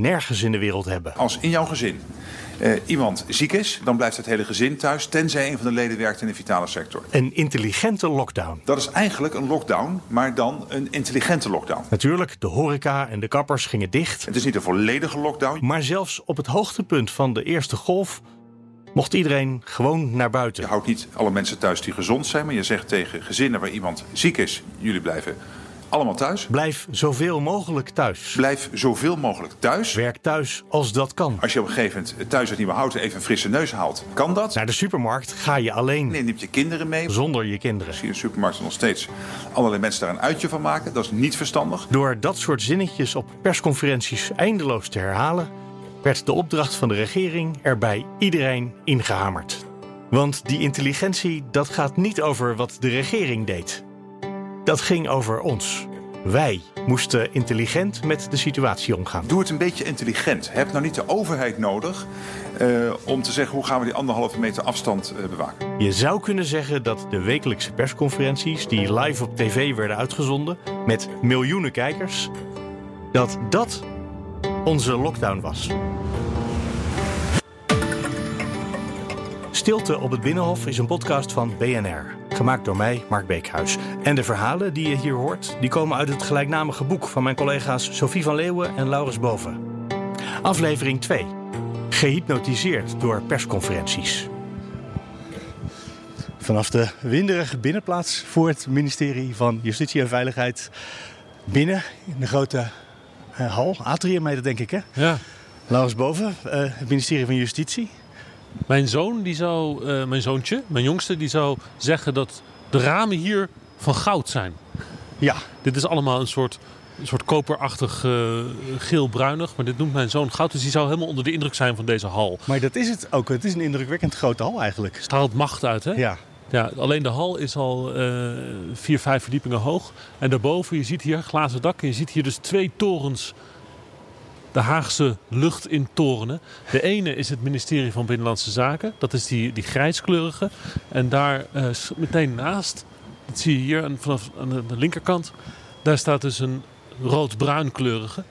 nergens in de wereld hebben. Als in jouw gezin eh, iemand ziek is, dan blijft het hele gezin thuis, tenzij een van de leden werkt in de vitale sector. Een intelligente lockdown. Dat is eigenlijk een lockdown, maar dan een intelligente lockdown. Natuurlijk, de horeca en de kappers gingen dicht. Het is niet een volledige lockdown. Maar zelfs op het hoogtepunt van de eerste golf mocht iedereen gewoon naar buiten. Je houdt niet alle mensen thuis die gezond zijn, maar je zegt tegen gezinnen waar iemand ziek is: jullie blijven allemaal thuis. Blijf zoveel mogelijk thuis. Blijf zoveel mogelijk thuis. Werk thuis als dat kan. Als je op een gegeven moment thuis uit Nieuwehouten even een frisse neus haalt, kan dat. Naar de supermarkt ga je alleen. Nee, neem je kinderen mee. Zonder je kinderen. Zie je de supermarkt nog steeds allerlei mensen daar een uitje van maken. Dat is niet verstandig. Door dat soort zinnetjes op persconferenties eindeloos te herhalen, werd de opdracht van de regering er bij iedereen ingehamerd. Want die intelligentie, dat gaat niet over wat de regering deed. Dat ging over ons. Wij moesten intelligent met de situatie omgaan. Doe het een beetje intelligent. Heb nou niet de overheid nodig uh, om te zeggen hoe gaan we die anderhalve meter afstand uh, bewaken. Je zou kunnen zeggen dat de wekelijkse persconferenties die live op tv werden uitgezonden met miljoenen kijkers, dat dat onze lockdown was. Stilte op het Binnenhof is een podcast van BNR. Gemaakt door mij, Mark Beekhuis. En de verhalen die je hier hoort, die komen uit het gelijknamige boek van mijn collega's Sophie van Leeuwen en Laurens Boven. Aflevering 2. Gehypnotiseerd door persconferenties. Vanaf de winderige binnenplaats voor het ministerie van Justitie en Veiligheid. Binnen in de grote uh, hal, atrium heet het denk ik hè? Ja. Laurens Boven, uh, het ministerie van Justitie. Mijn zoon, die zou, uh, mijn zoontje, mijn jongste, die zou zeggen dat de ramen hier van goud zijn. Ja. Dit is allemaal een soort, een soort koperachtig uh, geel-bruinig. Maar dit noemt mijn zoon goud. Dus die zou helemaal onder de indruk zijn van deze hal. Maar dat is het ook. Het is een indrukwekkend grote hal eigenlijk. Straalt macht uit, hè? Ja. Ja, alleen de hal is al uh, vier, vijf verdiepingen hoog. En daarboven, je ziet hier glazen dak. En je ziet hier dus twee torens de Haagse lucht in torenen. De ene is het ministerie van Binnenlandse Zaken. Dat is die, die grijskleurige. En daar uh, meteen naast, dat zie je hier vanaf aan de, linkerkant, daar staat dus een rood-bruinkleurige.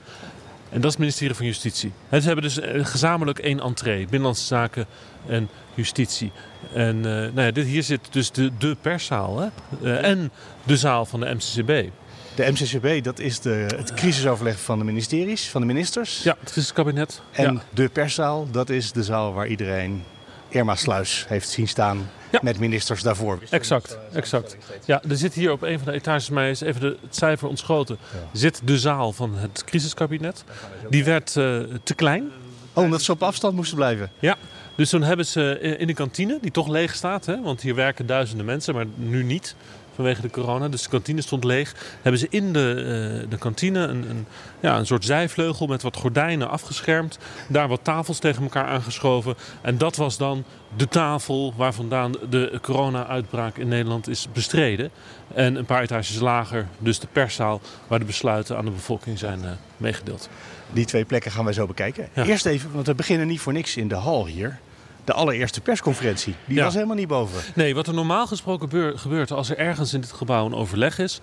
En dat is het ministerie van Justitie. En ze hebben dus uh, gezamenlijk één entree. Binnenlandse Zaken en Justitie. En uh, nou ja, dit, hier zit dus de, de perszaal hè? en de zaal van de MCCB. De MCCB, dat is de, het crisisoverleg van de ministeries, van de ministers. Ja, het crisiskabinet. En ja. de perszaal, dat is de zaal waar iedereen Irma Sluis heeft zien staan ja. met ministers daarvoor. Exact, exact. Ja, er zit hier op een van de etages, mij is even de, het cijfer ontschoten, ja. zit de zaal van het crisiskabinet. Die werd uh, te klein. Oh, omdat ze op afstand moesten blijven? Ja, dus toen hebben ze in de kantine, die toch leeg staat, hè, want hier werken duizenden mensen, maar nu niet vanwege de corona. Dus de kantine stond leeg. Hebben ze in de, uh, de kantine een, een, ja, een soort zijvleugel met wat gordijnen afgeschermd. Daar wat tafels tegen elkaar aangeschoven. En dat was dan de tafel waar vandaan de corona-uitbraak in Nederland is bestreden. En een paar etages lager, dus de perszaal, waar de besluiten aan de bevolking zijn uh, meegedeeld. Die twee plekken gaan wij zo bekijken. Ja. Eerst even, want we beginnen niet voor niks in de hal hier de allereerste persconferentie. Die ja. was helemaal niet boven. Nee, wat er normaal gesproken gebeurt als er ergens in dit gebouw een overleg is.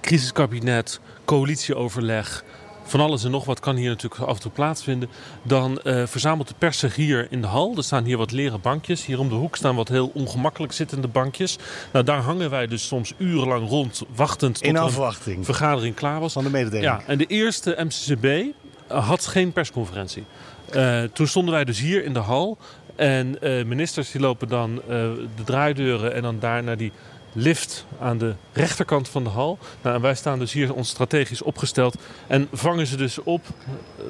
Crisiskabinet, coalitieoverleg, van alles en nog wat kan hier natuurlijk af en toe plaatsvinden. Dan uh, verzamelt de pers zich hier in de hal. Er staan hier wat leren bankjes. Hier om de hoek staan wat heel ongemakkelijk zittende bankjes. Nou, daar hangen wij dus soms urenlang rond, wachtend tot in afwachting. een vergadering klaar was. Van de mededeling. Ja, en de eerste MCCB had geen persconferentie. Uh, toen stonden wij dus hier in de hal. En uh, ministers die lopen dan uh, de draaideuren en dan daar naar die lift aan de rechterkant van de hal. Nou, en wij staan dus hier ons strategisch opgesteld. En vangen ze dus op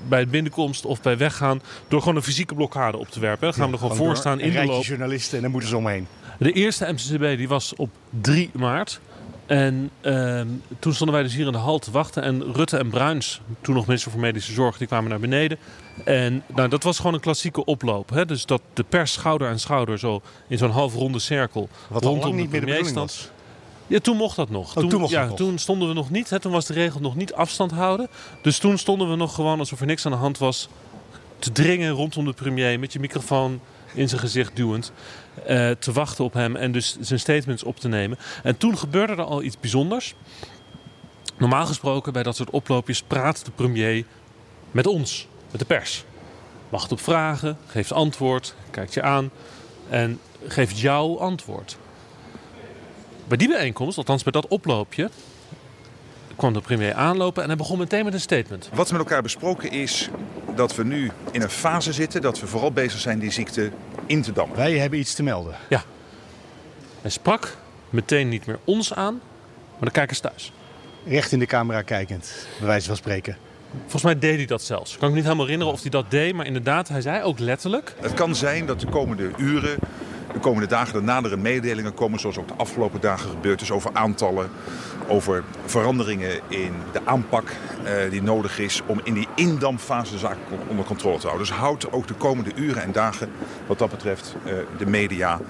bij het binnenkomst of bij weggaan door gewoon een fysieke blokkade op te werpen. Dan gaan we er gewoon voor staan in de loop. journalisten en dan moeten ze omheen. De eerste MCCB die was op 3 maart. En ehm, toen stonden wij dus hier in de hal te wachten. En Rutte en Bruins, toen nog minister voor Medische Zorg, die kwamen naar beneden. En nou, dat was gewoon een klassieke oploop. Hè? Dus dat de pers schouder aan schouder zo in zo'n halfronde cirkel Wat rondom niet de meer de premier bedoeling stond. was. Ja, toen mocht dat nog. Oh, toen mocht ja, dat nog. toen stonden we nog niet. Hè, toen was de regel nog niet afstand houden. Dus toen stonden we nog gewoon alsof er niks aan de hand was. Te dringen rondom de premier met je microfoon in zijn gezicht duwend. eh, te wachten op hem en dus zijn statements op te nemen. En toen gebeurde er al iets bijzonders. Normaal gesproken bij dat soort oploopjes praat de premier met ons, met de pers. Wacht op vragen, geeft antwoord, kijkt je aan en geeft jouw antwoord. Bij die bijeenkomst, althans bij dat oploopje, kwam de premier aanlopen en hij begon meteen met een statement. Wat met elkaar besproken is dat we nu in een fase zitten dat we vooral bezig zijn die ziekte in te dammen. Wij hebben iets te melden. Hij sprak meteen niet meer ons aan, maar de kijkers thuis. Recht in de camera kijkend, bij wijze van spreken. Volgens mij deed hij dat zelfs. Ik kan me niet helemaal herinneren of hij dat deed, maar inderdaad, hij zei ook letterlijk. Het kan zijn dat de komende uren, de komende dagen, er nadere mededelingen komen, zoals ook de afgelopen dagen gebeurd is, over aantallen, over veranderingen in de aanpak eh, die nodig is om in die indampfase de zaak onder controle te houden. Dus houd ook de komende uren en dagen, wat dat betreft, eh, de media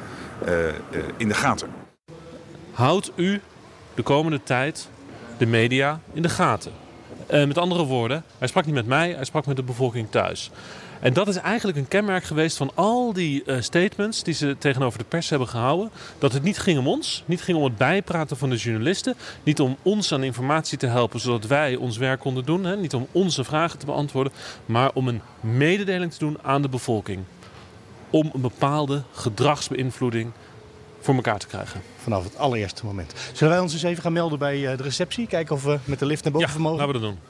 eh, eh, in de gaten. Houdt u de komende tijd de media in de gaten. Eh, met andere woorden, hij sprak niet met mij, hij sprak met de bevolking thuis. En dat is eigenlijk een kenmerk geweest van al die eh, statements die ze tegenover de pers hebben gehouden. Dat het niet ging om ons, niet ging om het bijpraten van de journalisten. Niet om ons aan informatie te helpen zodat wij ons werk konden doen. Hè, niet om onze vragen te beantwoorden. Maar om een mededeling te doen aan de bevolking. Om een bepaalde gedragsbeïnvloeding voor elkaar te krijgen. Vanaf het allereerste moment. Zullen wij ons eens even gaan melden bij eh, de receptie? Kijken of we met de lift naar boven Ja, mogen? laten we dat doen.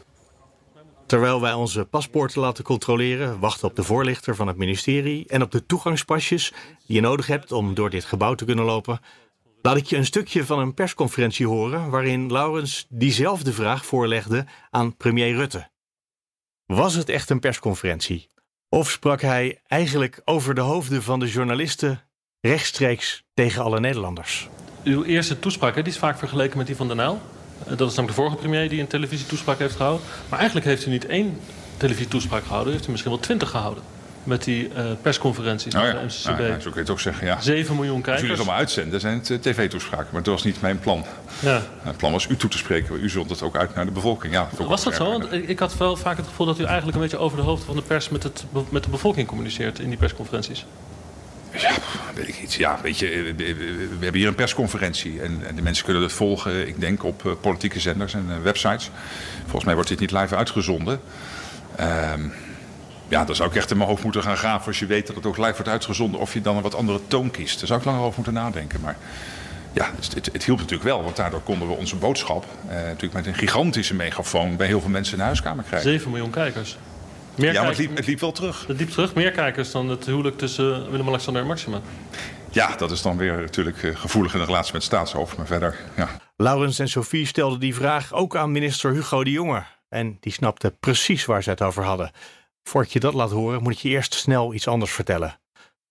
Terwijl wij onze paspoorten laten controleren, wachten op de voorlichter van het ministerie en op de toegangspasjes die je nodig hebt om door dit gebouw te kunnen lopen, laat ik je een stukje van een persconferentie horen waarin Laurens diezelfde vraag voorlegde aan premier Rutte. Was het echt een persconferentie? Of sprak hij eigenlijk over de hoofden van de journalisten rechtstreeks tegen alle Nederlanders? Uw eerste toespraak hè, die is vaak vergeleken met die van Den Uyl. Eh, Dat is namelijk de vorige premier die een televisietoespraak heeft gehouden. Maar eigenlijk heeft u niet één televisietoespraak gehouden. U heeft u misschien wel twintig gehouden. Met die eh, persconferenties Nou ja, de MCCB. nou ja, zo kun je het ook zeggen. Ja. 7 miljoen Als jullie kijkers. het allemaal uitzenden, zijn het eh, tv-toespraken. Maar dat was niet mijn plan. Ja. Het plan was u toe te spreken. U zond het ook uit naar de bevolking. Ja, Was dat zo? Want ik ik had wel vaak het gevoel dat u eigenlijk een beetje over de hoofd van de pers met, het, met de bevolking communiceert in die persconferenties. Ja, weet ik niet. Ja, weet je, we- hebben hier een persconferentie. En, en de mensen kunnen het volgen, ik denk, op eh, politieke zenders en eh, websites. Volgens mij wordt dit niet live uitgezonden. Ehm, ja, dan zou ik echt in mijn hoofd moeten gaan graven als je weet dat het ook live wordt uitgezonden. Of je dan een wat andere toon kiest. Daar zou ik langer over moeten nadenken. Maar ja, het, het, het hielp natuurlijk wel. Want daardoor konden we onze boodschap eh, natuurlijk met een gigantische megafoon bij heel veel mensen in de huiskamer krijgen. 7 miljoen kijkers. Meer Ja, maar het kijkers- liep, het liep wel terug. het liep terug. Meer kijkers dan het huwelijk tussen Willem-Alexander en Maxima. Ja, dat is dan weer natuurlijk eh, gevoelig in de relatie met het staatshoofd. Maar verder, ja. Laurens en Sophie stelden die vraag ook aan minister Hugo de Jonge. En die snapte precies waar ze het over hadden. Voordat je dat laat horen, moet ik je eerst snel iets anders vertellen.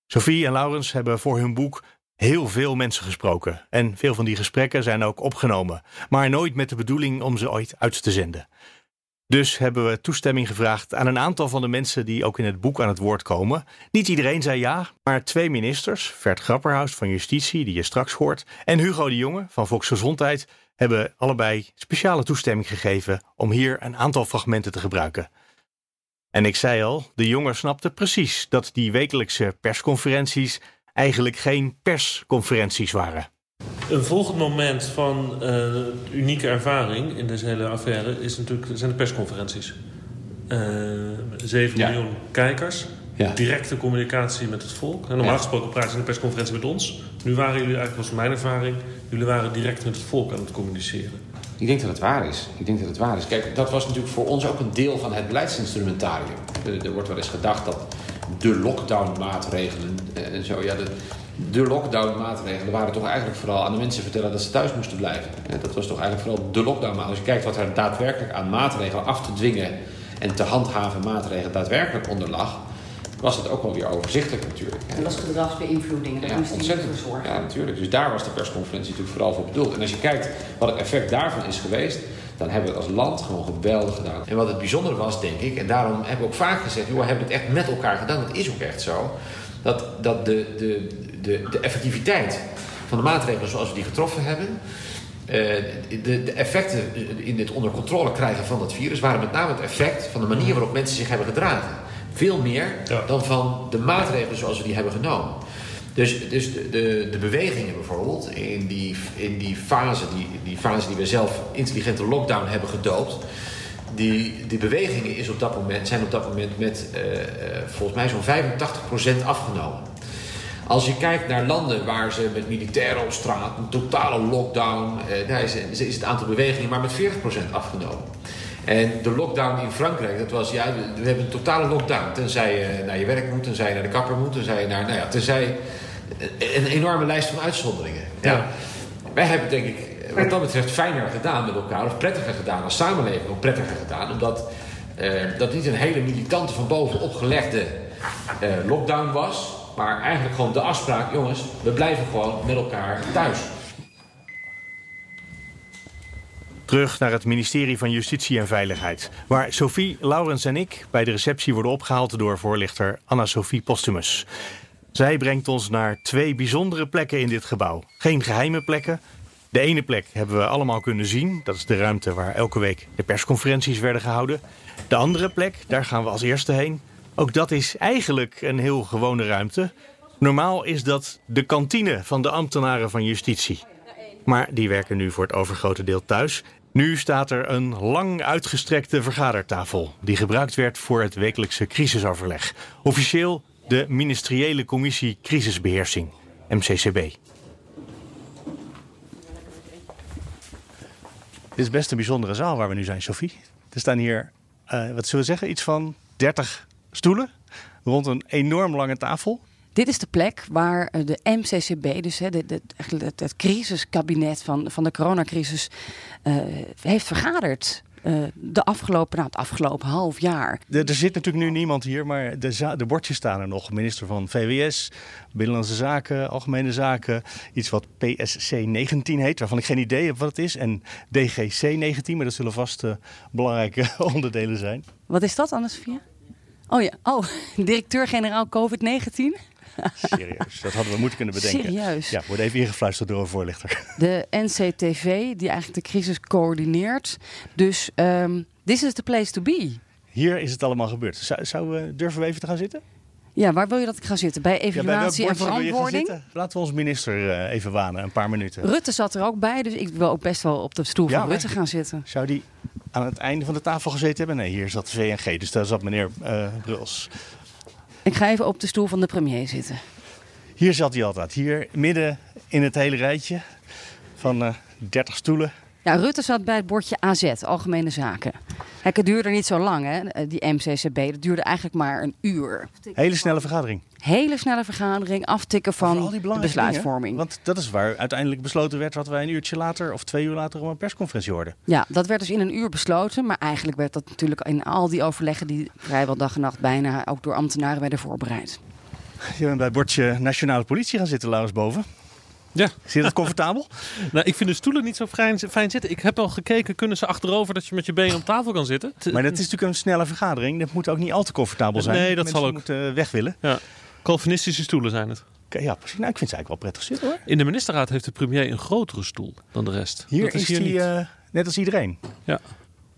Sophie en Laurens hebben voor hun boek heel veel mensen gesproken. En veel van die gesprekken zijn ook opgenomen. Maar nooit met de bedoeling om ze ooit uit te zenden. Dus hebben we toestemming gevraagd aan een aantal van de mensen die ook in het boek aan het woord komen. Niet iedereen zei ja, maar twee ministers, Vert Grapperhaus van Justitie, die je straks hoort, en Hugo de Jonge van Volksgezondheid, hebben allebei speciale toestemming gegeven om hier een aantal fragmenten te gebruiken. En ik zei al, de Jonge snapte precies dat die wekelijkse persconferenties eigenlijk geen persconferenties waren. Een volgend moment van eh, unieke ervaring in deze hele affaire is natuurlijk, zijn de persconferenties. Eh 7 Ja. miljoen kijkers, Ja. directe communicatie met het volk. En normaal Ja. gesproken praten ze in de persconferentie met ons. Nu waren jullie eigenlijk, was mijn ervaring, jullie waren direct met het volk aan het communiceren. Ik denk dat het waar is. Ik denk dat het waar is. Kijk, dat was natuurlijk voor ons ook een deel van het beleidsinstrumentarium. Er, er wordt wel eens gedacht dat de lockdown-maatregelen eh, en zo, ja, de, de lockdown-maatregelen waren toch eigenlijk vooral aan de mensen vertellen dat ze thuis moesten blijven. Dat was toch eigenlijk vooral de lockdown. Als je kijkt wat er daadwerkelijk aan maatregelen af te dwingen en te handhaven maatregelen daadwerkelijk onder lag, was het ook wel weer overzichtelijk natuurlijk. Dat was gedragsbeïnvloeding, daar Ja, moest ontzettend. voor zorgen. Ja, natuurlijk. Dus daar was de persconferentie natuurlijk vooral voor bedoeld. En als je kijkt wat het effect daarvan is geweest, dan hebben we het als land gewoon geweldig gedaan. En wat het bijzondere was, denk ik, en daarom hebben we ook vaak gezegd, joh, we hebben het echt met elkaar gedaan. Dat is ook echt zo. Dat, dat de, de, de, de effectiviteit van de maatregelen zoals we die getroffen hebben, eh, de, de effecten in het onder controle krijgen van dat virus waren met name het effect van de manier waarop mensen zich hebben gedragen. Veel meer Ja. dan van de maatregelen zoals we die hebben genomen. Dus, dus de, de, de bewegingen bijvoorbeeld in die, in die fase, die, die fase die we zelf intelligente lockdown hebben gedoopt. Die, die bewegingen is op dat moment, zijn op dat moment met eh, eh, volgens mij zo'n 85% afgenomen. Als je kijkt naar landen waar ze met militairen op straat, een totale lockdown, eh, daar is, is het aantal bewegingen maar met 40% afgenomen. En de lockdown in Frankrijk, dat was, ja, we- we hebben een totale lockdown. Tenzij je naar je werk moet, tenzij je naar de kapper moet, tenzij je naar, nou ja, tenzij een, een enorme lijst van uitzonderingen. Ja. Wij hebben denk ik, wat dat betreft, fijner gedaan met elkaar, of prettiger gedaan, als samenleving ook prettiger gedaan, omdat eh, dat niet een hele militante van boven opgelegde eh, lockdown was, maar eigenlijk gewoon de afspraak, jongens, we blijven gewoon met elkaar thuis. Terug naar het ministerie van Justitie en Veiligheid, waar Sophie, Laurens en ik bij de receptie worden opgehaald door voorlichter Anna-Sophie Postumus. Zij brengt ons naar twee bijzondere plekken in dit gebouw. Geen geheime plekken. De ene plek hebben we allemaal kunnen zien. Dat is de ruimte waar elke week de persconferenties werden gehouden. De andere plek, daar gaan we als eerste heen. Ook dat is eigenlijk een heel gewone ruimte. Normaal is dat de kantine van de ambtenaren van justitie. Maar die werken nu voor het overgrote deel thuis. Nu staat er een lang uitgestrekte vergadertafel. Die gebruikt werd voor het wekelijkse crisisoverleg. Officieel de Ministeriële Commissie Crisisbeheersing, MCCB. Dit is best een bijzondere zaal waar we nu zijn, Sophie. Er staan hier, eh, wat zullen we zeggen, iets van 30 stoelen rond een enorm lange tafel. Dit is de plek waar eh, de MCCB, dus het, het crisiskabinet van, van de coronacrisis, eh, heeft vergaderd. eh, de afgelopen, nou, het afgelopen half jaar. Er, er zit natuurlijk nu niemand hier, maar de, de bordjes staan er nog. Minister van VWS, Binnenlandse Zaken, Algemene Zaken. Iets wat PSC 19 heet, waarvan ik geen idee heb wat het is. En DGC 19, maar dat zullen vast belangrijke onderdelen zijn. Wat is dat, Anne-Sophia? Oh ja, oh, directeur-generaal COVID-19. Serieus, dat hadden we moeten kunnen bedenken. Serieus? Ja, wordt even ingefluisterd door een voorlichter. De NCTV, die eigenlijk de crisis coördineert. Dus ehm this is the place to be. Hier is het allemaal gebeurd. Zou, zou, eh, durven we even te gaan zitten? Ja, waar wil je dat ik ga zitten? Bij Ja, bij welk evaluatie en verantwoording? Laten we ons minister eh, even wanen, een paar minuten. Rutte zat er ook bij, dus ik wil ook best wel op de stoel Ja, van Rutte gaan zitten. Zou die aan het einde van de tafel gezeten hebben? Nee, hier zat VNG, dus daar zat meneer eh Bruls. Ik ga even op de stoel van de premier zitten. Hier zat hij altijd, hier midden in het hele rijtje van eh 30 stoelen. Ja, Rutte zat bij het bordje AZ, Algemene Zaken. Kijk, het duurde niet zo lang, hè, eh, die MCCB. Dat duurde eigenlijk maar een uur. Hele snelle vergadering. Hele snelle vergadering, aftikken van Over al die de besluitvorming. dingen. Want dat is waar uiteindelijk besloten werd wat wij een uurtje later of twee uur later op een persconferentie hoorden. Ja, dat werd dus in een uur besloten. Maar eigenlijk werd dat natuurlijk in al die overleggen... die vrijwel dag en nacht bijna ook door ambtenaren werden voorbereid. Je bent bij het bordje Nationale Politie gaan zitten, Laurens boven. Ja, Zit je dat comfortabel? nou, ik vind de stoelen niet zo fijn, fijn zitten. Ik heb al gekeken, kunnen ze achterover dat je met je benen op tafel kan zitten? Te- Maar dat is natuurlijk een snelle vergadering. Dat moet ook niet al te comfortabel zijn. Nee, dat Mensen zal ook. moeten weg willen. Ja, Calvinistische stoelen zijn het. Oké, Ja, precies. Nou, ik vind ze eigenlijk wel prettig zitten hoor. In de ministerraad heeft de premier een grotere stoel dan de rest. Hier dat is, hier hij niet. eh, net als iedereen. Ja.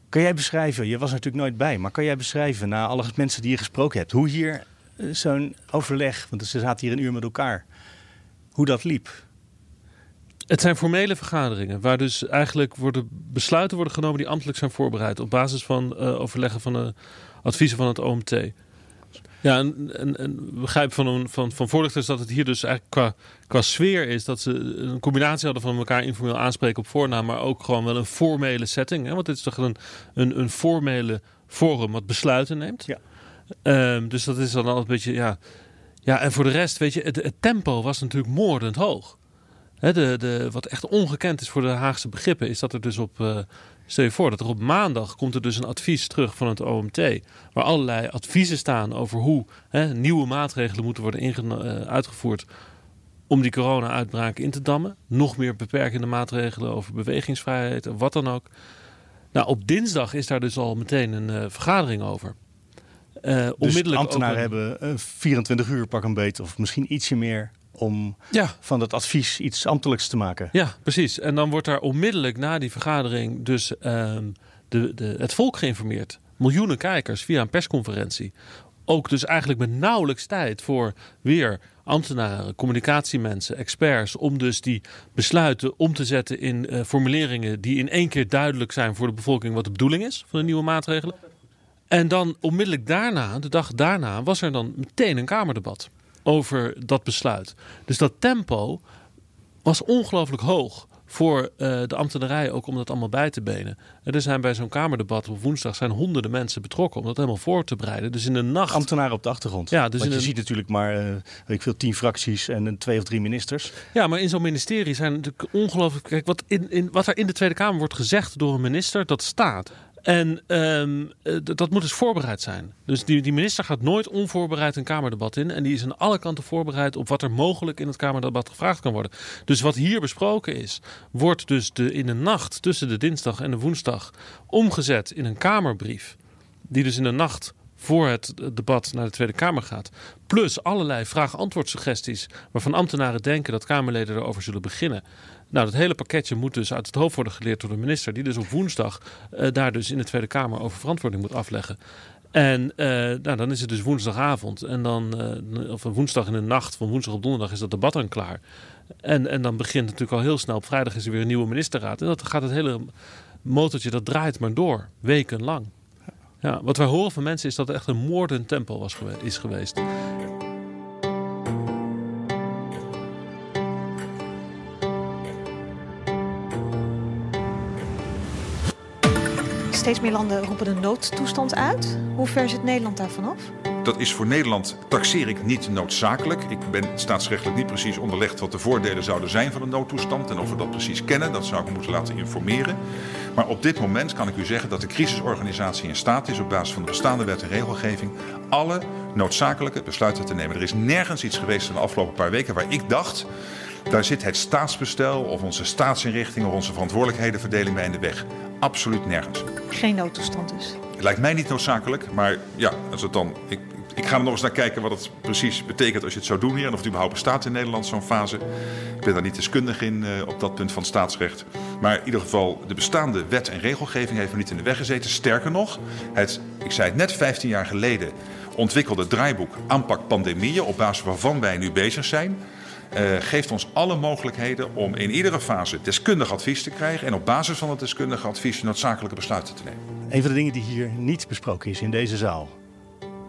Kan jij beschrijven, je was er natuurlijk nooit bij, maar kan jij beschrijven na alle mensen die je gesproken hebt, hoe hier eh, zo'n overleg, want ze zaten hier een uur met elkaar, hoe dat liep? Het zijn formele vergaderingen waar dus eigenlijk worden besluiten worden genomen die ambtelijk zijn voorbereid op basis van eh, overleggen van de adviezen van het OMT. Ja, en, en, en begrijp van, een, van, van voorlichters dat het hier dus eigenlijk qua, qua sfeer is dat ze een combinatie hadden van elkaar informeel aanspreken op voornaam, maar ook gewoon wel een formele setting. Hè? Want dit is toch een, een, een formele forum wat besluiten neemt. Ja. Ehm, dus dat is dan altijd een beetje, ja. Ja, en voor de rest, weet je, het, het tempo was natuurlijk moordend hoog. Hè, de, de, wat echt ongekend is voor de Haagse begrippen, is dat er dus op. Uh, stel je voor dat er op maandag komt er dus een advies terug van het OMT. Waar allerlei adviezen staan over hoe hè, nieuwe maatregelen moeten worden uh, uitgevoerd. om die corona-uitbraak in te dammen. Nog meer beperkende maatregelen over bewegingsvrijheid en wat dan ook. Nou, op dinsdag is daar dus al meteen een uh, vergadering over. Uh, dus ambtenaren hebben 24 uur pak een beet of misschien ietsje meer om ja. van dat advies iets ambtelijks te maken. Ja, precies. En dan wordt daar onmiddellijk na die vergadering dus uh, de, de, het volk geïnformeerd. Miljoenen kijkers via een persconferentie. Ook dus eigenlijk met nauwelijks tijd voor weer ambtenaren, communicatiemensen, experts. Om dus die besluiten om te zetten in uh, formuleringen die in één keer duidelijk zijn voor de bevolking wat de bedoeling is van de nieuwe maatregelen. En dan onmiddellijk daarna, de dag daarna, was er dan meteen een Kamerdebat over dat besluit. Dus dat tempo was ongelooflijk hoog voor uh, de ambtenarij ook om dat allemaal bij te benen. En er zijn bij zo'n kamerdebat op woensdag zijn honderden mensen betrokken om dat helemaal voor te bereiden. Dus in de nacht. Ambtenaren op de achtergrond. Ja, dus Want je ziet natuurlijk maar uh, ik veel tien fracties en twee of drie ministers. Ja, maar in zo'n ministerie zijn natuurlijk ongelooflijk. Kijk, wat, in, in, wat er in de Tweede Kamer wordt gezegd door een minister, dat staat. En ehm, eh, dat moet dus voorbereid zijn. Dus die, die, minister gaat nooit onvoorbereid een Kamerdebat in. En die is aan alle kanten voorbereid op wat er mogelijk in het Kamerdebat gevraagd kan worden. Dus wat hier besproken is, wordt dus de, in de nacht tussen de dinsdag en de woensdag omgezet in een Kamerbrief. Die dus in de nacht voor het debat naar de Tweede Kamer gaat. Plus allerlei vraag-antwoord suggesties waarvan ambtenaren denken dat Kamerleden erover zullen beginnen. Nou, dat hele pakketje moet dus uit het hoofd worden geleerd door de minister, die dus op woensdag uh, daar dus in de Tweede Kamer over verantwoording moet afleggen. En uh, nou, dan is het dus woensdagavond. En dan, uh, of woensdag in de nacht, van woensdag op donderdag is dat debat dan klaar. En, en dan begint natuurlijk al heel snel. Op vrijdag is er weer een nieuwe ministerraad. En dat gaat het hele motortje, dat draait maar door. Wekenlang. Ja, wat wij horen van mensen is dat het echt een moordend tempo was, is geweest. Steeds meer landen roepen een noodtoestand uit. Hoe ver zit Nederland daarvan af? Dat is voor Nederland, taxeer ik, niet noodzakelijk. Ik ben staatsrechtelijk niet precies onderlegd wat de voordelen zouden zijn van een noodtoestand. En of we dat precies kennen, dat zou ik moeten laten informeren. Maar op dit moment kan ik u zeggen dat de crisisorganisatie in staat is op basis van de bestaande wet en regelgeving alle noodzakelijke besluiten te nemen. Er is nergens iets geweest in de afgelopen paar weken waar ik dacht daar zit het staatsbestel of onze staatsinrichting of onze verantwoordelijkhedenverdeling bij in de weg. Absoluut nergens. Geen noodtoestand dus? Het lijkt mij niet noodzakelijk, maar ja, als het dan. Ik, ik ga er nog eens naar kijken wat het precies betekent als je het zou doen hier. En of het überhaupt bestaat in Nederland, zo'n fase. Ik ben daar niet deskundig in uh, op dat punt van staatsrecht. Maar in ieder geval, de bestaande wet en regelgeving heeft me niet in de weg gezeten. Sterker nog, het, ik zei het net 15 jaar geleden, ontwikkelde draaiboek aanpak pandemieën, op basis waarvan wij nu bezig zijn. Uh, geeft ons alle mogelijkheden om in iedere fase deskundig advies te krijgen en op basis van het deskundige advies noodzakelijke besluiten te nemen. Een van de dingen die hier niet besproken is in deze zaal,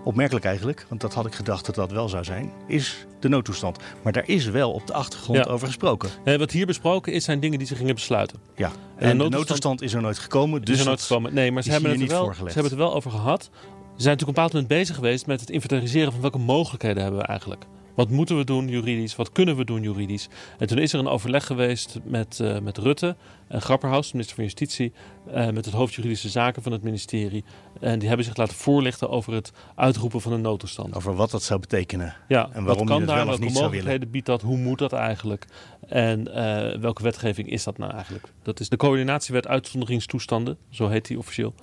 opmerkelijk eigenlijk, want dat had ik gedacht dat dat wel zou zijn, is de noodtoestand. Maar daar is wel op de achtergrond over gesproken. Nee, wat hier besproken is, zijn dingen die ze gingen besluiten. Ja, en, de, noodtoestand, is er nooit gekomen. Dus is er nooit gekomen. Nee, maar ze hebben, het wel, ze hebben het er wel over gehad. Ze zijn natuurlijk op een bepaald moment bezig geweest met het inventariseren van welke mogelijkheden hebben we eigenlijk. Wat moeten we doen juridisch? Wat kunnen we doen juridisch? En toen is er een overleg geweest met, uh, met Rutte en Grapperhaus, minister van Justitie, uh, met het hoofd juridische zaken van het ministerie. En die hebben zich laten voorlichten over het uitroepen van een noodtoestand. Over wat dat zou betekenen. Ja, en waarom wat kan daar, welke mogelijkheden biedt dat, hoe moet dat eigenlijk? En uh, welke wetgeving is dat nou eigenlijk? Dat is de coördinatiewet uitzonderingstoestanden, zo heet die officieel.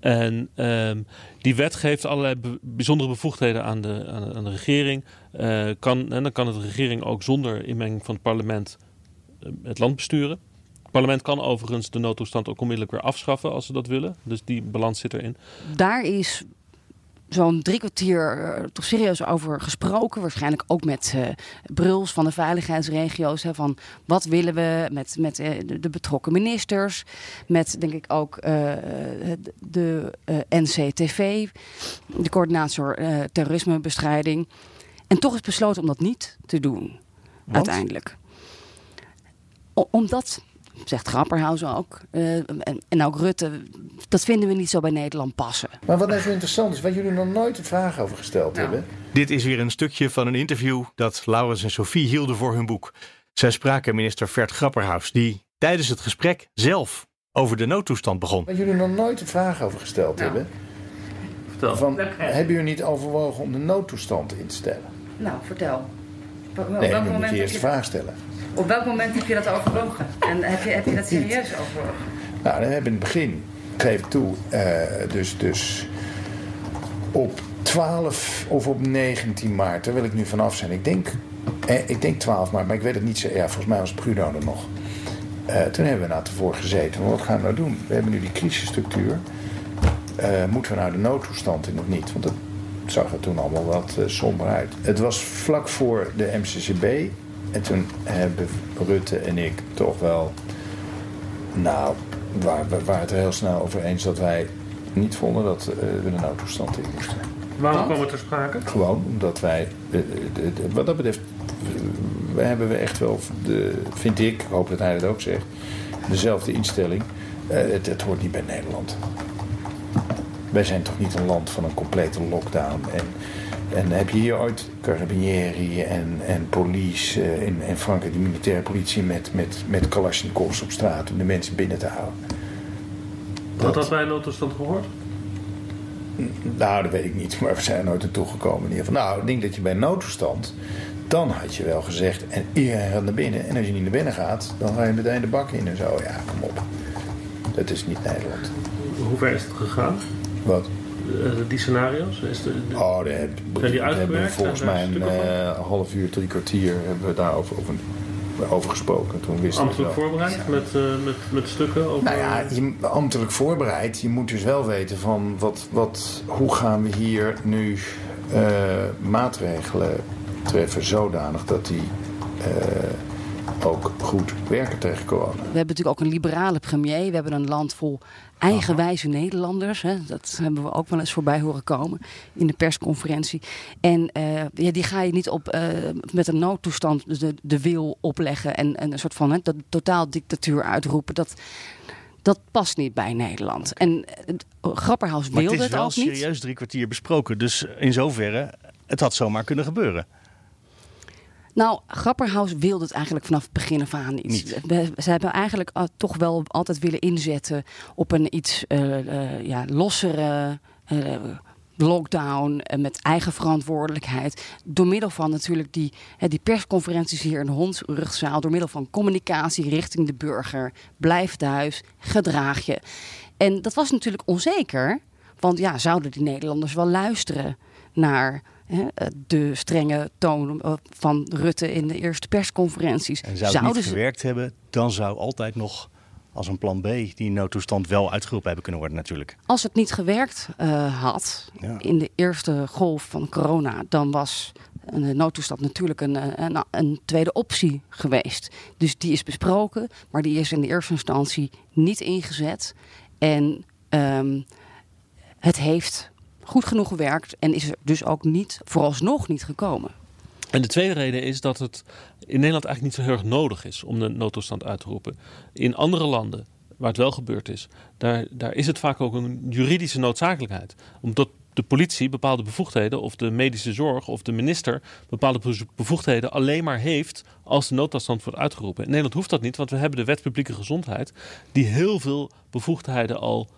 En um, die wet geeft allerlei bijzondere bevoegdheden aan de, aan de, regering. Uh, kan, en dan kan de regering ook zonder inmenging van het parlement uh, het land besturen. Het parlement kan overigens de noodtoestand ook onmiddellijk weer afschaffen als ze dat willen. Dus die balans zit erin. Daar is zo'n drie kwartier uh, toch serieus over gesproken. Waarschijnlijk ook met uh, Bruls van de veiligheidsregio's. Hè, van wat willen we met, met uh, de, betrokken ministers. Met denk ik ook de NCTV, de coördinator terrorismebestrijding. En toch is besloten om dat niet te doen, uiteindelijk. O omdat zegt Grapperhaus ook. Uh, en, en, ook Rutte. Dat vinden we niet zo bij Nederland passen. Maar wat nou zo interessant is, waar jullie nog nooit een vraag over gesteld nou. hebben. Dit is weer een stukje van een interview dat Laurens en Sophie hielden voor hun boek. Zij spraken minister Vert Grapperhaus, die tijdens het gesprek zelf over de noodtoestand begon. Waar jullie nog nooit een vraag over gesteld hebben. Vertel. Van, hebben jullie niet overwogen om de noodtoestand in te stellen? Nou, vertel. Op Nee, nu moet je eerst de vraag stellen. Op welk moment heb je dat overwogen? En heb je, heb je dat serieus overwogen? Nou, dan hebben we in het begin, geef ik toe, eh, dus, dus op 12 of op 19 maart, daar wil ik nu vanaf zijn. Ik denk, eh, ik denk 12 maart, maar ik weet het niet zo. Ja, volgens mij was Bruno er nog. Eh, toen hebben we nou tevoren gezeten. Wat gaan we nou doen? We hebben nu die crisisstructuur. Moeten we nou de noodtoestand in of niet? Want dat zag er toen allemaal wat somber uit. Het was vlak voor de MCCB. En toen hebben Rutte en ik toch wel nou, waar, we waren het er heel snel over eens dat wij niet vonden dat eh, we de noodtoestand in moesten. Waarom kwam het ter sprake? Gewoon omdat wij, eh, de- de- wat dat betreft, eh, we hebben we echt wel, de, vind ik, ik hoop dat hij het ook zegt, dezelfde instelling. Eh, het, het hoort niet bij Nederland. Wij zijn toch niet een land van een complete lockdown. En, en heb je hier ooit carabinieri en, en police eh, in, in Frankrijk, de militaire politie met, met, met Kalashnikovs op straat om de mensen binnen te houden? Had dat bij een noodtoestand gehoord? Nou, dat weet ik niet, maar we zijn er nooit naartoe gekomen. In ieder geval. Nou, ik denk dat je bij noodtoestand, dan had je wel gezegd, en iedereen gaat naar binnen. En als je niet naar binnen gaat, dan ga je meteen de bak in en zo. Ja, kom op. Dat is niet Nederland. Hoe ver is het gegaan? Wat? Eh, die scenario's? Is de, de- Oh, heb- Zijn die hebben we volgens mij daar een eh, half uur, drie kwartier hebben we daarover over, over gesproken. Toen het ambtelijk voorbereid met, eh, met, met stukken over... Nou ja, je, ambtelijk voorbereid. Je moet dus wel weten van wat, wat, hoe gaan we hier nu eh, maatregelen treffen zodanig dat die eh, ook goed werken tegen corona. We hebben natuurlijk ook een liberale premier. We hebben een land vol eigenwijze Nederlanders. Hè. Dat hebben we ook wel eens voorbij horen komen in de persconferentie. En eh, ja, die ga je niet op, eh, met een noodtoestand de, de wil opleggen en, en een soort van hè, dat totaal dictatuur uitroepen. Dat, dat past niet bij Nederland. En uh, Grapperhaus wilde het het, is wel ook niet. serieus drie kwartier besproken. Dus in zoverre, het had zomaar kunnen gebeuren. Nou, Grapperhaus wilde het eigenlijk vanaf het begin af aan niet. Niet. We- Ze hebben eigenlijk uh, toch wel altijd willen inzetten op een iets uh, uh, ja, lossere uh, lockdown met eigen verantwoordelijkheid. Door middel van natuurlijk die, die persconferenties hier in de Hondsrugzaal. Door middel van communicatie richting de burger. Blijf thuis, gedraag je. En dat was natuurlijk onzeker. Want ja, zouden die Nederlanders wel luisteren naar de strenge toon van Rutte in de eerste persconferenties. En zou het niet ze... gewerkt hebben, dan zou altijd nog als een plan B die noodtoestand wel uitgeroepen hebben kunnen worden natuurlijk. Als het niet gewerkt uh, had ja. in de eerste golf van corona, dan was een noodtoestand natuurlijk een, een, een, tweede optie geweest. Dus die is besproken, maar die is in de eerste instantie niet ingezet. En um, het heeft goed genoeg gewerkt en is er dus ook niet, vooralsnog niet gekomen. En de tweede reden is dat het in Nederland eigenlijk niet zo heel erg nodig is om de noodtoestand uit te roepen. In andere landen, waar het wel gebeurd is, daar, daar is het vaak ook een juridische noodzakelijkheid. Omdat de politie bepaalde bevoegdheden, of de medische zorg, of de minister bepaalde bevoegdheden alleen maar heeft als de noodtoestand wordt uitgeroepen. In Nederland hoeft dat niet, want we hebben de wet publieke gezondheid, die heel veel bevoegdheden al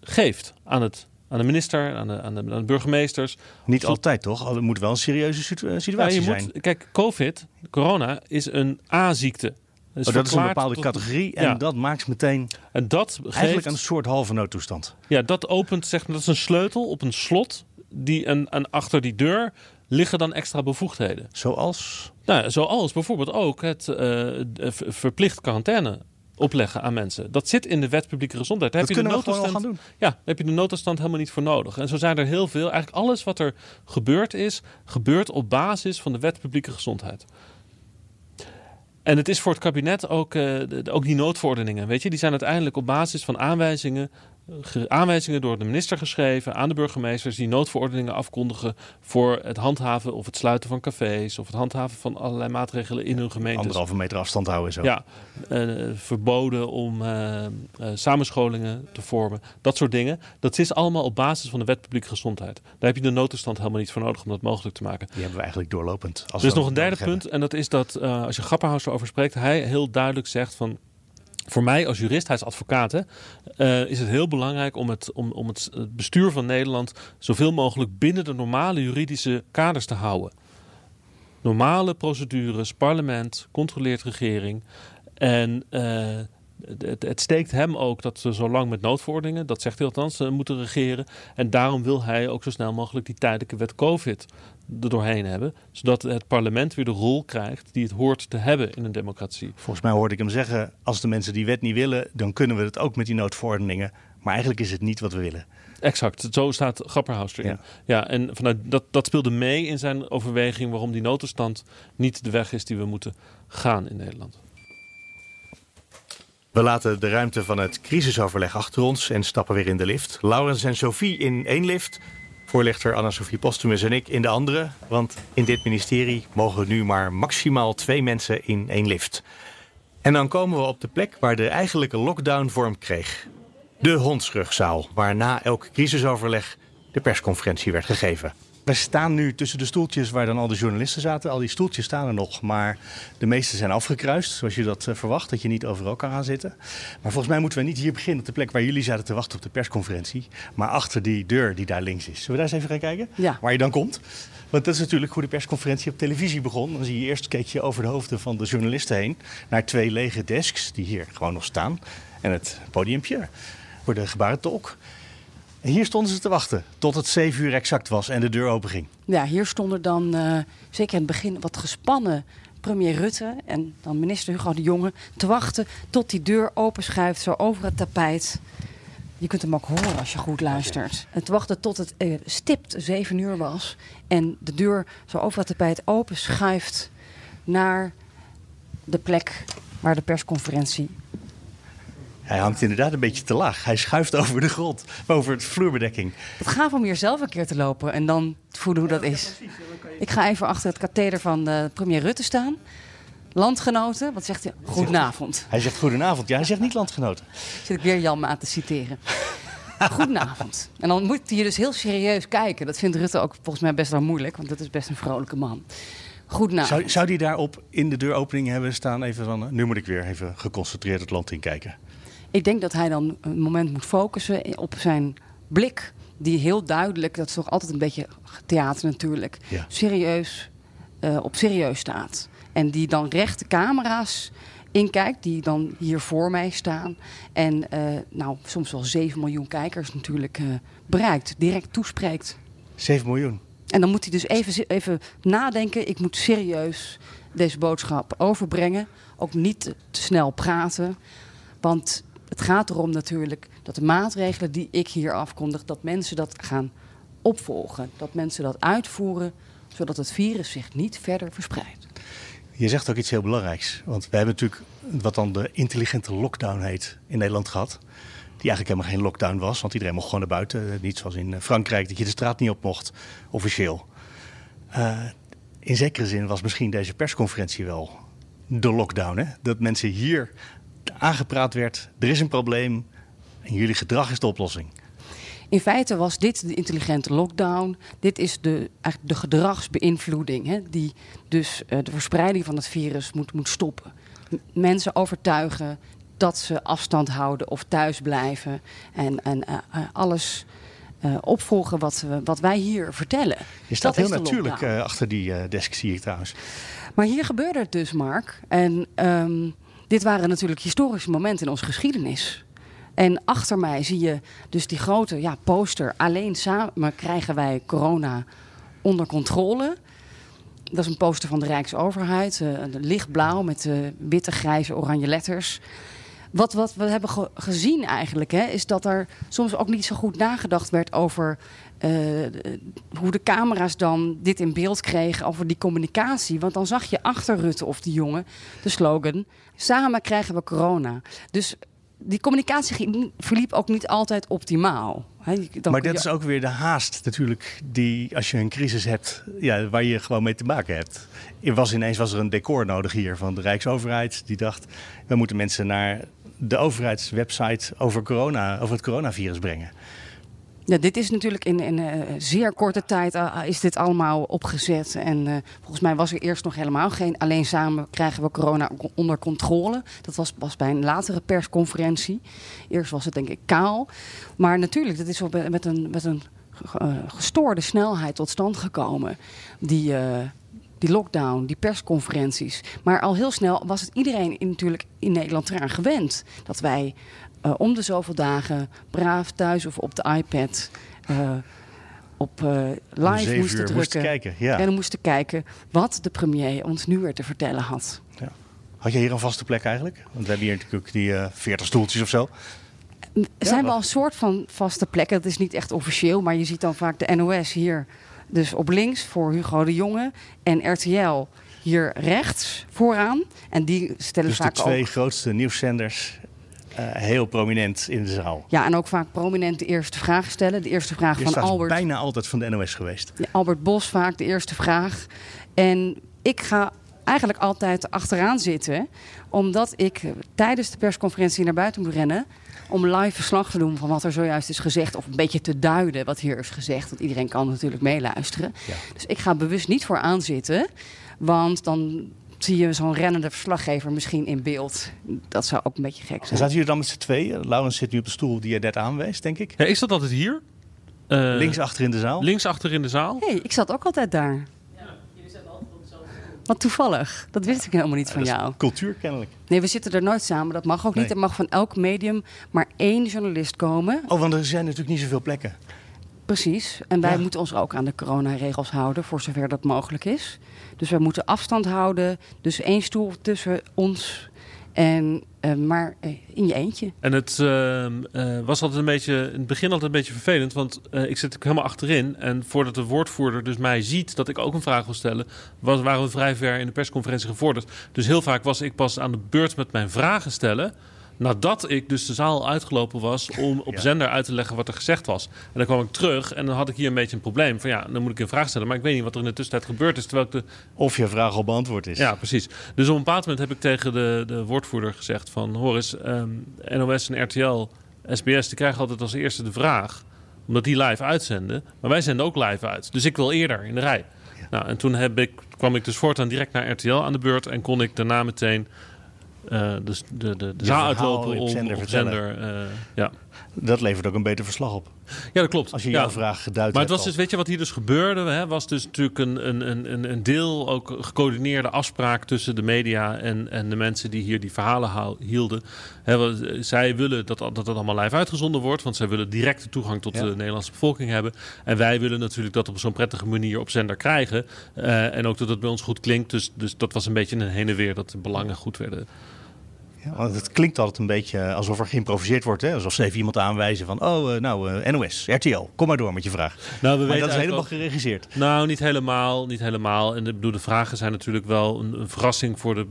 geeft aan het aan de minister, aan de, aan de, aan de burgemeesters. Niet Zo, altijd toch? Het moet wel een serieuze situatie ja, je zijn. Moet, kijk, COVID, corona, is een A-ziekte. Dus oh, dat is een bepaalde tot, categorie en ja. dat maakt meteen en dat geeft, eigenlijk een soort halve noodtoestand. Ja, dat opent, zeg maar, dat is een sleutel op een slot die en, en achter die deur liggen dan extra bevoegdheden. Zoals? Nou, zoals bijvoorbeeld ook het uh, verplicht quarantaine opleggen aan mensen. Dat zit in de wet publieke gezondheid. Daar dat heb je kunnen de we gewoon gaan doen. Ja, daar heb je de noodtoestand helemaal niet voor nodig. En zo zijn er heel veel. Eigenlijk alles wat er gebeurd is, gebeurt op basis van de wet publieke gezondheid. En het is voor het kabinet ook, uh, de, ook die noodverordeningen, weet je, die zijn uiteindelijk op basis van aanwijzingen aanwijzingen door de minister geschreven aan de burgemeesters die noodverordeningen afkondigen voor het handhaven of het sluiten van cafés of het handhaven van allerlei maatregelen in hun gemeente. Anderhalve meter afstand houden zo. Ja, uh, verboden om uh, uh, samenscholingen te vormen, dat soort dingen. Dat is allemaal op basis van de wet publieke gezondheid. Daar heb je de noodtoestand helemaal niet voor nodig om dat mogelijk te maken. Die hebben we eigenlijk doorlopend. Als er is nog een derde punt en dat is dat als je Grapperhaus erover spreekt, hij heel duidelijk zegt van voor mij als jurist, hij is advocaat, uh, is het heel belangrijk om, het, om, om het bestuur van Nederland zoveel mogelijk binnen de normale juridische kaders te houden. Normale procedures, parlement, controleert regering. En uh, het, het, steekt hem ook dat ze zo lang met noodverordeningen, dat zegt hij althans, moeten regeren. En daarom wil hij ook zo snel mogelijk die tijdelijke wet COVID er doorheen hebben. Zodat het parlement weer de rol krijgt die het hoort te hebben in een democratie. Volgens mij hoorde ik hem zeggen, als de mensen die wet niet willen, dan kunnen we het ook met die noodverordeningen. Maar eigenlijk is het niet wat we willen. Exact, zo staat Grapperhaus erin. Ja. ja, en vanuit dat, dat speelde mee in zijn overweging waarom die noodtoestand niet de weg is die we moeten gaan in Nederland. We laten de ruimte van het crisisoverleg achter ons en stappen weer in de lift. Laurens en Sophie in één lift. Voorlichter Anna-Sophie Postumus en ik in de andere. Want in dit ministerie mogen nu maar maximaal twee mensen in één lift. En dan komen we op de plek waar de eigenlijke lockdown vorm kreeg. De hondsrugzaal, waar na elk crisisoverleg de persconferentie werd gegeven. We staan nu tussen de stoeltjes waar dan al de journalisten zaten. Al die stoeltjes staan er nog, maar de meeste zijn afgekruist. Zoals je dat eh, verwacht, dat je niet overal kan gaan zitten. Maar volgens mij moeten we niet hier beginnen op de plek waar jullie zaten te wachten op de persconferentie. Maar achter die deur die daar links is. Zullen we daar eens even gaan kijken? Ja. Waar je dan komt? Want dat is natuurlijk hoe de persconferentie op televisie begon. Dan zie je eerst keek je over de hoofden van de journalisten heen naar twee lege desks die hier gewoon nog staan. En het podiumpje voor de gebarentolk. Hier stonden ze te wachten tot het 7 uur exact was en de deur open ging. Ja, hier stonden dan uh, zeker in het begin wat gespannen premier Rutte en dan minister Hugo de Jonge te wachten tot die deur openschuift zo over het tapijt. Je kunt hem ook horen als je goed luistert. Het wachten tot het uh, stipt 7 uur was en de deur zo over het tapijt openschuift naar de plek waar de persconferentie hij hangt inderdaad een beetje te laag. Hij schuift over de grond, over het vloerbedekking. Het gaaf om hier zelf een keer te lopen en dan te voelen hoe dat is. Ik ga even achter het katheder van uh, premier Rutte staan. Landgenoten, wat zegt hij? Goedenavond. Hij zegt goedenavond. Ja, hij zegt niet landgenoten. Zit ik weer Jan aan te citeren. Goedenavond. En dan moet hij dus heel serieus kijken. Dat vindt Rutte ook volgens mij best wel moeilijk, want dat is best een vrolijke man. Goedenavond. Zou, zou die daarop in de deuropening hebben staan? Even van, eh, nu moet ik weer even geconcentreerd het land in kijken. Ik denk dat hij dan een moment moet focussen op zijn blik. Die heel duidelijk, dat is toch altijd een beetje theater natuurlijk, serieus, uh, op serieus staat. En die dan recht de camera's inkijkt, die dan hier voor mij staan. En uh, nou, soms wel 7 miljoen kijkers natuurlijk uh, bereikt, direct toespreekt. 7 miljoen? En dan moet hij dus even, even nadenken. Ik moet serieus deze boodschap overbrengen. Ook niet te snel praten. Want het gaat erom natuurlijk dat de maatregelen die ik hier afkondig, dat mensen dat gaan opvolgen. Dat mensen dat uitvoeren, zodat het virus zich niet verder verspreidt. Je zegt ook iets heel belangrijks. Want we hebben natuurlijk wat dan de intelligente lockdown heet in Nederland gehad. Die eigenlijk helemaal geen lockdown was, want iedereen mocht gewoon naar buiten. Eh, niet zoals in eh, Frankrijk, dat je de straat niet op mocht, officieel. Uh, in zekere zin was misschien deze persconferentie wel de lockdown. Hè? Dat mensen hier aangepraat werd: er is een probleem en jullie gedrag is de oplossing. In feite was dit de intelligente lockdown. Dit is de, de gedragsbeïnvloeding, hè, die dus uh, de verspreiding van het virus moet, moet stoppen. mensen overtuigen dat ze afstand houden of thuis blijven en, en uh, alles uh, opvolgen wat, wat wij hier vertellen. Je staat heel natuurlijk achter die desk, zie ik trouwens. Maar hier gebeurde het dus, Mark. En um, dit waren natuurlijk historische momenten in onze geschiedenis. En achter mij zie je dus die grote ja, poster. Alleen samen krijgen wij corona onder controle. Dat is een poster van de Rijksoverheid. Uh, lichtblauw met uh, witte, grijze, oranje letters. Wat, wat we hebben ge gezien eigenlijk, hè, is dat er soms ook niet zo goed nagedacht werd over hoe de camera's dan dit in beeld kregen, over die communicatie. Want dan zag je achter Rutte of die jongen de slogan: Samen krijgen we corona. Dus die communicatie verliep ook niet altijd optimaal. Maar dat je- is ook weer de haast natuurlijk die als je een crisis hebt, ja, waar je gewoon mee te maken hebt. Er was ineens was er een decor nodig hier van de Rijksoverheid. Die dacht, we moeten mensen naar de overheidswebsite over, corona, over het coronavirus brengen. Ja, dit is natuurlijk in, in eh, zeer korte tijd eh, is dit allemaal opgezet. En eh, volgens mij was er eerst nog helemaal geen... alleen samen krijgen we corona onder controle. Dat was pas bij een latere persconferentie. Eerst was het denk ik kaal. Maar natuurlijk, dat is wel met een, met een ge- gestoorde snelheid tot stand gekomen. Die... die lockdown, die persconferenties. Maar al heel snel was het iedereen in, natuurlijk in Nederland eraan gewend. Dat wij eh, om de zoveel dagen braaf thuis of op de iPad eh, op eh, live moesten drukken. moesten kijken, ja. En dan moesten kijken wat de premier ons nu weer te vertellen had. Had je hier een vaste plek eigenlijk? Want we hebben hier natuurlijk ook die eh 40 stoeltjes of zo. Er zijn wel een soort van vaste plekken. Dat is niet echt officieel, maar je ziet dan vaak de NOS hier. Dus op links voor Hugo de Jonge. En RTL hier rechts vooraan. En die stellen Dus de vaak twee ook... grootste nieuwszenders eh, heel prominent in de zaal. Ja, en ook vaak prominent de eerste vraag stellen. De eerste vraag van is Albert. bijna altijd van de NOS geweest. Ja, Albert Bos vaak de eerste vraag. En ik ga eigenlijk altijd achteraan zitten, omdat ik eh, tijdens de persconferentie naar buiten moet rennen. Om live verslag te doen van wat er zojuist is gezegd. Of een beetje te duiden wat hier is gezegd. Want iedereen kan natuurlijk meeluisteren. Dus ik ga bewust niet voor aanzitten. Want dan zie je zo'n rennende verslaggever misschien in beeld. Dat zou ook een beetje gek zijn. zaten jullie dan met z'n tweeën? Laurens zit nu op de stoel die je net aanwees, denk ik. Ja, ik zat altijd hier. Eh, Links achter in de zaal. links achter in de zaal. Hé, hey, ik zat ook altijd daar. Wat toevallig. Dat wist ik helemaal niet van Dat is jou. Cultuur kennelijk. Nee, we zitten er nooit samen. Dat mag ook niet. Er mag van elk medium maar één journalist komen. Oh, want er zijn natuurlijk niet zoveel plekken. Precies. En wij Ja. moeten ons ook aan de coronaregels houden, voor zover dat mogelijk is. Dus wij moeten afstand houden. Dus één stoel tussen ons en eh, maar eh, in je eentje. En het ehm, eh, was altijd een beetje, in het begin altijd een beetje vervelend, want ik zit helemaal achterin. En voordat de woordvoerder dus mij ziet dat ik ook een vraag wil stellen, was, waren we vrij ver in de persconferentie gevorderd. Dus heel vaak was ik pas aan de beurt met mijn vragen stellen. Nadat ik dus de zaal uitgelopen was om op Ja. zender uit te leggen wat er gezegd was. En dan kwam ik terug en dan had ik hier een beetje een probleem. Van ja, dan moet ik een vraag stellen. Maar ik weet niet wat er in de tussentijd gebeurd is. Terwijl ik de Of je vraag al beantwoord is. ja, precies. Dus op een bepaald moment heb ik tegen de, de woordvoerder gezegd van... hoor eens, ehm, NOS en RTL, SBS, die krijgen altijd als eerste de vraag... omdat die live uitzenden. Maar wij zenden ook live uit. Dus ik wil eerder in de rij. Nou, en toen heb ik, kwam ik dus voortaan direct naar RTL aan de beurt... en kon ik daarna meteen eh, dus de, de, de zaal uitlopen op zender op vertellen. zender... eh, ja. Dat levert ook een beter verslag op. ja, dat klopt. Als je ja. jouw vraag geduid Maar het was dus, weet je wat hier dus gebeurde? Hè, was dus natuurlijk een, een, een- een, deel ook gecoördineerde afspraak tussen de media en, en de mensen die hier die verhalen hielden. Hè, we- zij willen dat, dat het allemaal live uitgezonden wordt, want zij willen directe toegang tot Ja. de Nederlandse bevolking hebben. En wij willen natuurlijk dat op zo'n prettige manier op zender krijgen. Eh, en ook dat het bij ons goed klinkt. Dus, dus dat was een beetje een heen en weer dat de belangen goed werden. Want het klinkt altijd een beetje alsof er geïmproviseerd wordt. Hè? Alsof ze even iemand aanwijzen van... oh, eh, nou, eh, NOS, RTL, kom maar door met je vraag. Nou, we Maar weten dat is helemaal eigenlijk geregisseerd. Nou, niet helemaal. Niet helemaal. En de, ik bedoel, de vragen zijn natuurlijk wel een, een verrassing voor de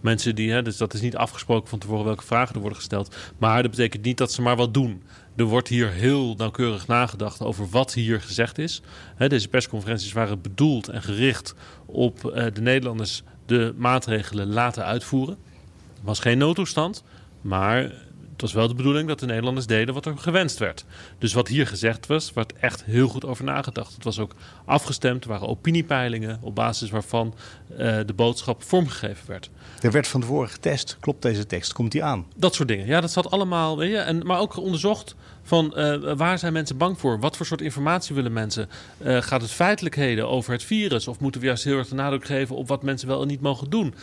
mensen die. Hè, dus dat is niet afgesproken van tevoren welke vragen er worden gesteld. Maar dat betekent niet dat ze maar wat doen. Er wordt hier heel nauwkeurig nagedacht over wat hier gezegd is. Hè, deze persconferenties waren bedoeld en gericht op eh, de Nederlanders de maatregelen laten uitvoeren. Was geen noodtoestand, maar het was wel de bedoeling dat de Nederlanders deden wat er gewenst werd. Dus wat hier gezegd was, werd echt heel goed over nagedacht. Het was ook afgestemd, er waren opiniepeilingen op basis waarvan eh, de boodschap vormgegeven werd. Er werd van tevoren getest. Klopt deze tekst? Komt die aan? Dat soort dingen. Ja, dat zat allemaal. Weet je, en, maar ook onderzocht van eh, waar zijn mensen bang voor? Wat voor soort informatie willen mensen? Eh, gaat het feitelijkheden over het virus? Of moeten we juist heel erg de nadruk geven op wat mensen wel en niet mogen doen?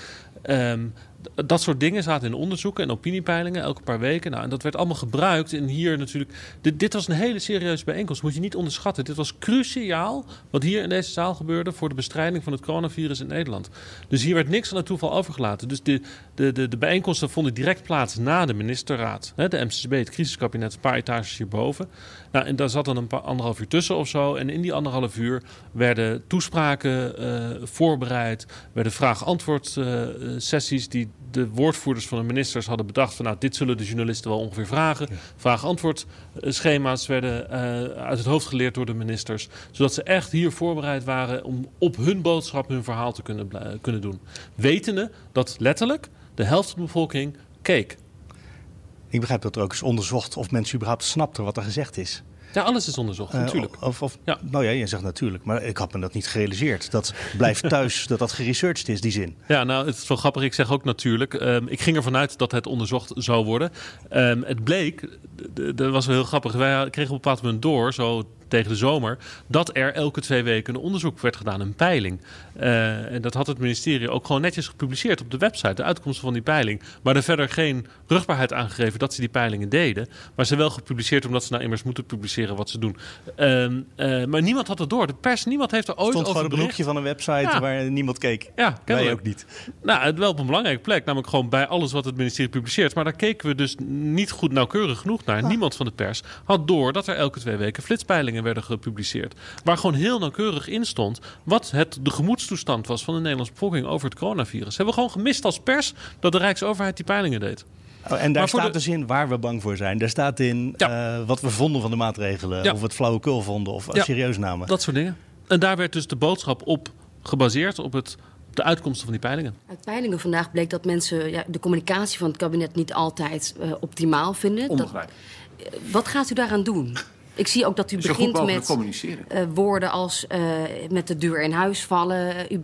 D- dat soort dingen zaten in onderzoeken en opiniepeilingen elke paar weken. Nou, en dat werd allemaal gebruikt. En hier natuurlijk. Dit, was een hele serieuze bijeenkomst. Moet je niet onderschatten. Dit was cruciaal wat hier in deze zaal gebeurde voor de bestrijding van het coronavirus in Nederland. Dus hier werd niks aan het toeval overgelaten. Dus de, de, de, de bijeenkomsten vonden direct plaats na de ministerraad. Hè, de MCCB, het crisiskabinet, een paar etages hierboven. Nou, en daar zat dan een paar, anderhalf uur tussen of zo. En in die anderhalf uur werden toespraken eh, voorbereid. Werden vraag-antwoord eh, sessies die de woordvoerders van de ministers hadden bedacht van nou, dit zullen de journalisten wel ongeveer vragen. Vraag-antwoord schema's werden uit het hoofd geleerd door de ministers. Zodat ze echt hier voorbereid waren om op hun boodschap hun verhaal te kunnen, kunnen doen. Wetende dat letterlijk de helft van de bevolking keek. Ik begrijp dat er ook is onderzocht of mensen überhaupt snapten wat er gezegd is. Ja, alles is onderzocht, uh, natuurlijk. Of, of, ja. Nou ja, je zegt natuurlijk, maar ik had me dat niet gerealiseerd. Dat blijft thuis, dat dat geresearched is, die zin. Ja, nou, het is wel grappig. Ik zeg ook natuurlijk. Um, ik ging ervan uit dat het onderzocht zou worden. Um, het bleek, dat was wel heel grappig. Wij kregen op een bepaald moment door, zo tegen de zomer, dat er elke twee weken een onderzoek werd gedaan, een peiling. Uh, en dat had het ministerie ook gewoon netjes gepubliceerd op de website, de uitkomsten van die peiling. Maar er verder geen rugbaarheid aangegeven dat ze die peilingen deden. Maar ze wel gepubliceerd omdat ze nou immers moeten publiceren wat ze doen. Uh, uh, maar niemand had het door. De pers, niemand heeft er ooit Stond over gewoon een broekje van een website ja. waar niemand keek. Ja, Wij ook niet. Nou, het wel op een belangrijke plek, namelijk gewoon bij alles wat het ministerie publiceert. Maar daar keken we dus niet goed nauwkeurig genoeg naar. Ah. Niemand van de pers had door dat er elke twee weken flitspeilingen werden gepubliceerd. Waar gewoon heel nauwkeurig in stond wat het, de gemoedstoestand was van de Nederlandse bevolking over het coronavirus. Hebben we gewoon gemist als pers dat de Rijksoverheid die peilingen deed. Oh, en daar staat de... dus in waar we bang voor zijn. Daar staat in ja. uh, wat we vonden van de maatregelen. Ja. Of we het flauwekul vonden of ja. serieus namen. Dat soort dingen. En daar werd dus de boodschap op gebaseerd op het de uitkomsten van die peilingen? Uit peilingen vandaag bleek dat mensen ja, de communicatie van het kabinet niet altijd uh, optimaal vinden. Onbegrijpelijk. Dat, uh, wat gaat u daaraan doen? Ik zie ook dat u begint met uh, woorden als uh, met de deur in huis vallen. U,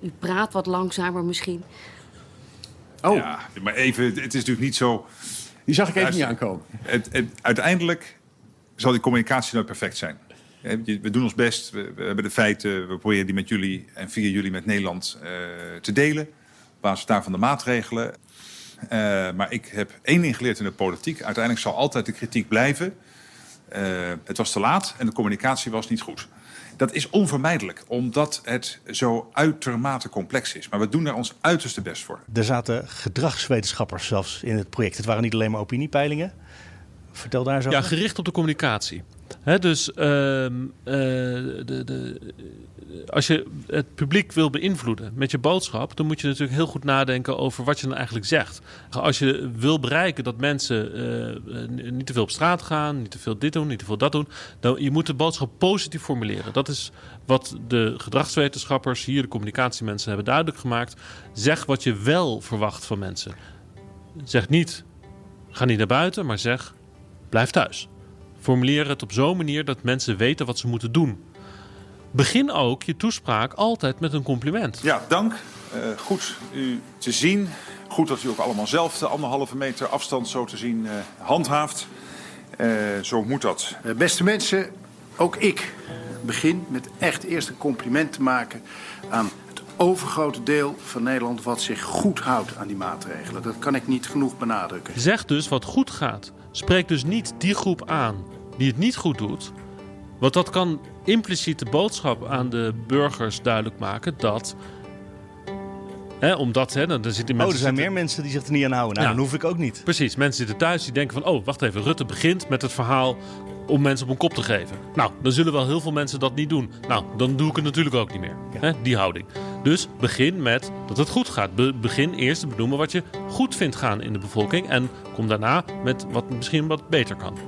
u, praat wat langzamer misschien. Oh. Ja, maar even, het is natuurlijk niet zo... Die zag ik even niet aankomen. Het, het, uiteindelijk zal die communicatie nooit perfect zijn. We doen ons best, we, we, hebben de feiten, we proberen die met jullie en via jullie met Nederland uh, te delen. Op basis daarvan de maatregelen. Uh, maar ik heb één ding geleerd in de politiek. Uiteindelijk zal altijd de kritiek blijven. Uh, het was te laat en de communicatie was niet goed. Dat is onvermijdelijk, omdat het zo uitermate complex is. Maar we doen er ons uiterste best voor. Er zaten gedragswetenschappers zelfs in het project. Het waren niet alleen maar opiniepeilingen. Vertel daar zo. Ja, gericht op de communicatie. Dus uh, uh, de, de, als je het publiek wil beïnvloeden met je boodschap, dan moet je natuurlijk heel goed nadenken over wat je dan eigenlijk zegt. Als je wil bereiken dat mensen uh, niet te veel op straat gaan, niet te veel dit doen, niet te veel dat doen, dan je moet de boodschap positief formuleren. Dat is wat de gedragswetenschappers hier, de communicatiemensen, hebben duidelijk gemaakt. Zeg wat je wel verwacht van mensen. Zeg niet, ga niet naar buiten, maar zeg, blijf thuis. Formuleer het op zo'n manier dat mensen weten wat ze moeten doen. Begin ook je toespraak altijd met een compliment. Ja, dank. Uh, goed u te zien. Goed dat u ook allemaal zelf de anderhalve meter afstand zo te zien uh, handhaaft. Uh, zo moet dat. beste mensen, ook ik begin met echt eerst een compliment te maken aan het overgrote deel van Nederland wat zich goed houdt aan die maatregelen. Dat kan ik niet genoeg benadrukken. Zeg dus wat goed gaat. Spreek dus niet die groep aan die het niet goed doet. Want dat kan impliciet de boodschap aan de burgers duidelijk maken dat. Hè, omdat, hè, dan zitten mensen. Oh, er zijn meer mensen die zich er niet aan houden. Nou, ja. dan hoef ik ook niet. Precies. Mensen zitten thuis die denken van: oh, wacht even. Rutte begint met het verhaal om mensen op een kop te geven. Nou, dan zullen wel heel veel mensen dat niet doen. Nou, dan doe ik het natuurlijk ook niet meer. Ja. Die houding. Dus begin met dat het goed gaat. Be begin eerst te benoemen wat je goed vindt gaan in de bevolking. En kom daarna met wat misschien wat beter kan.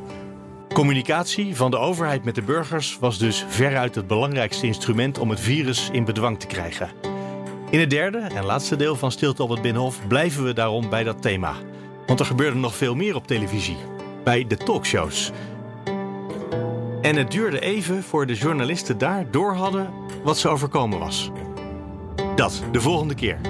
Communicatie van de overheid met de burgers was dus veruit het belangrijkste instrument om het virus in bedwang te krijgen. In het derde en laatste deel van Stilte op het Binnenhof blijven we daarom bij dat thema. Want er gebeurde nog veel meer op televisie. Bij de talkshows. En het duurde even voor de journalisten daar door hadden wat ze overkomen was. Dat de volgende keer.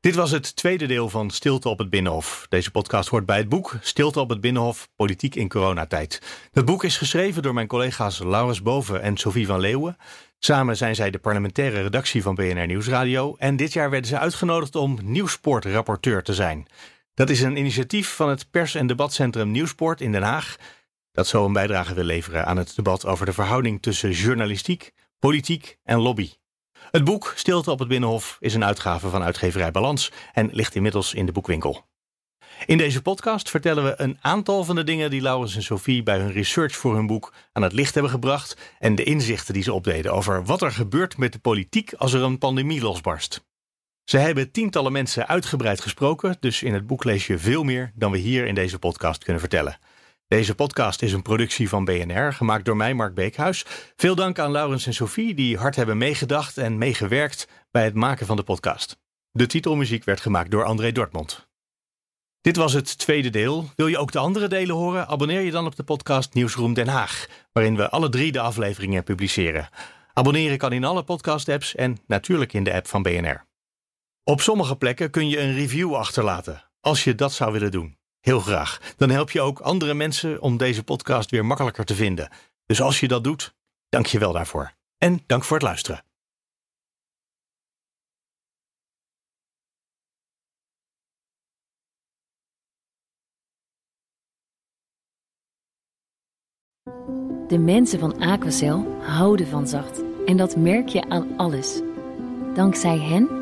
Dit was het tweede deel van Stilte op het Binnenhof. Deze podcast hoort bij het boek Stilte op het Binnenhof, Politiek in coronatijd. Het boek is geschreven door mijn collega's Laurens Boven en Sophie van Leeuwen. Samen zijn zij de parlementaire redactie van BNR Nieuwsradio. En dit jaar werden ze uitgenodigd om Nieuwsport-rapporteur te zijn. Dat is een initiatief van het pers- en debatcentrum Nieuwsport in Den Haag. Dat zo een bijdrage wil leveren aan het debat over de verhouding tussen journalistiek, politiek en lobby. Het boek Stilte op het Binnenhof is een uitgave van uitgeverij Balans en ligt inmiddels in de boekwinkel. In deze podcast vertellen we een aantal van de dingen die Laurens en Sophie bij hun research voor hun boek aan het licht hebben gebracht en de inzichten die ze opdeden over wat er gebeurt met de politiek als er een pandemie losbarst. Ze hebben tientallen mensen uitgebreid gesproken, dus in het boek lees je veel meer dan we hier in deze podcast kunnen vertellen. Deze podcast is een productie van BNR, gemaakt door mij, Mark Beekhuis. Veel dank aan Laurens en Sophie, die hard hebben meegedacht en meegewerkt bij het maken van de podcast. De titelmuziek werd gemaakt door André Dortmund. Dit was het tweede deel. Wil je ook de andere delen horen? Abonneer je dan op de podcast Nieuwsroom Den Haag, waarin we alle drie de afleveringen publiceren. Abonneren kan in alle podcast-apps en natuurlijk in de app van BNR. Op sommige plekken kun je een review achterlaten, als je dat zou willen doen. Heel graag. Dan help je ook andere mensen om deze podcast weer makkelijker te vinden. Dus als je dat doet, dank je wel daarvoor. En dank voor het luisteren. De mensen van Aquacel houden van zacht. En dat merk je aan alles. Dankzij hen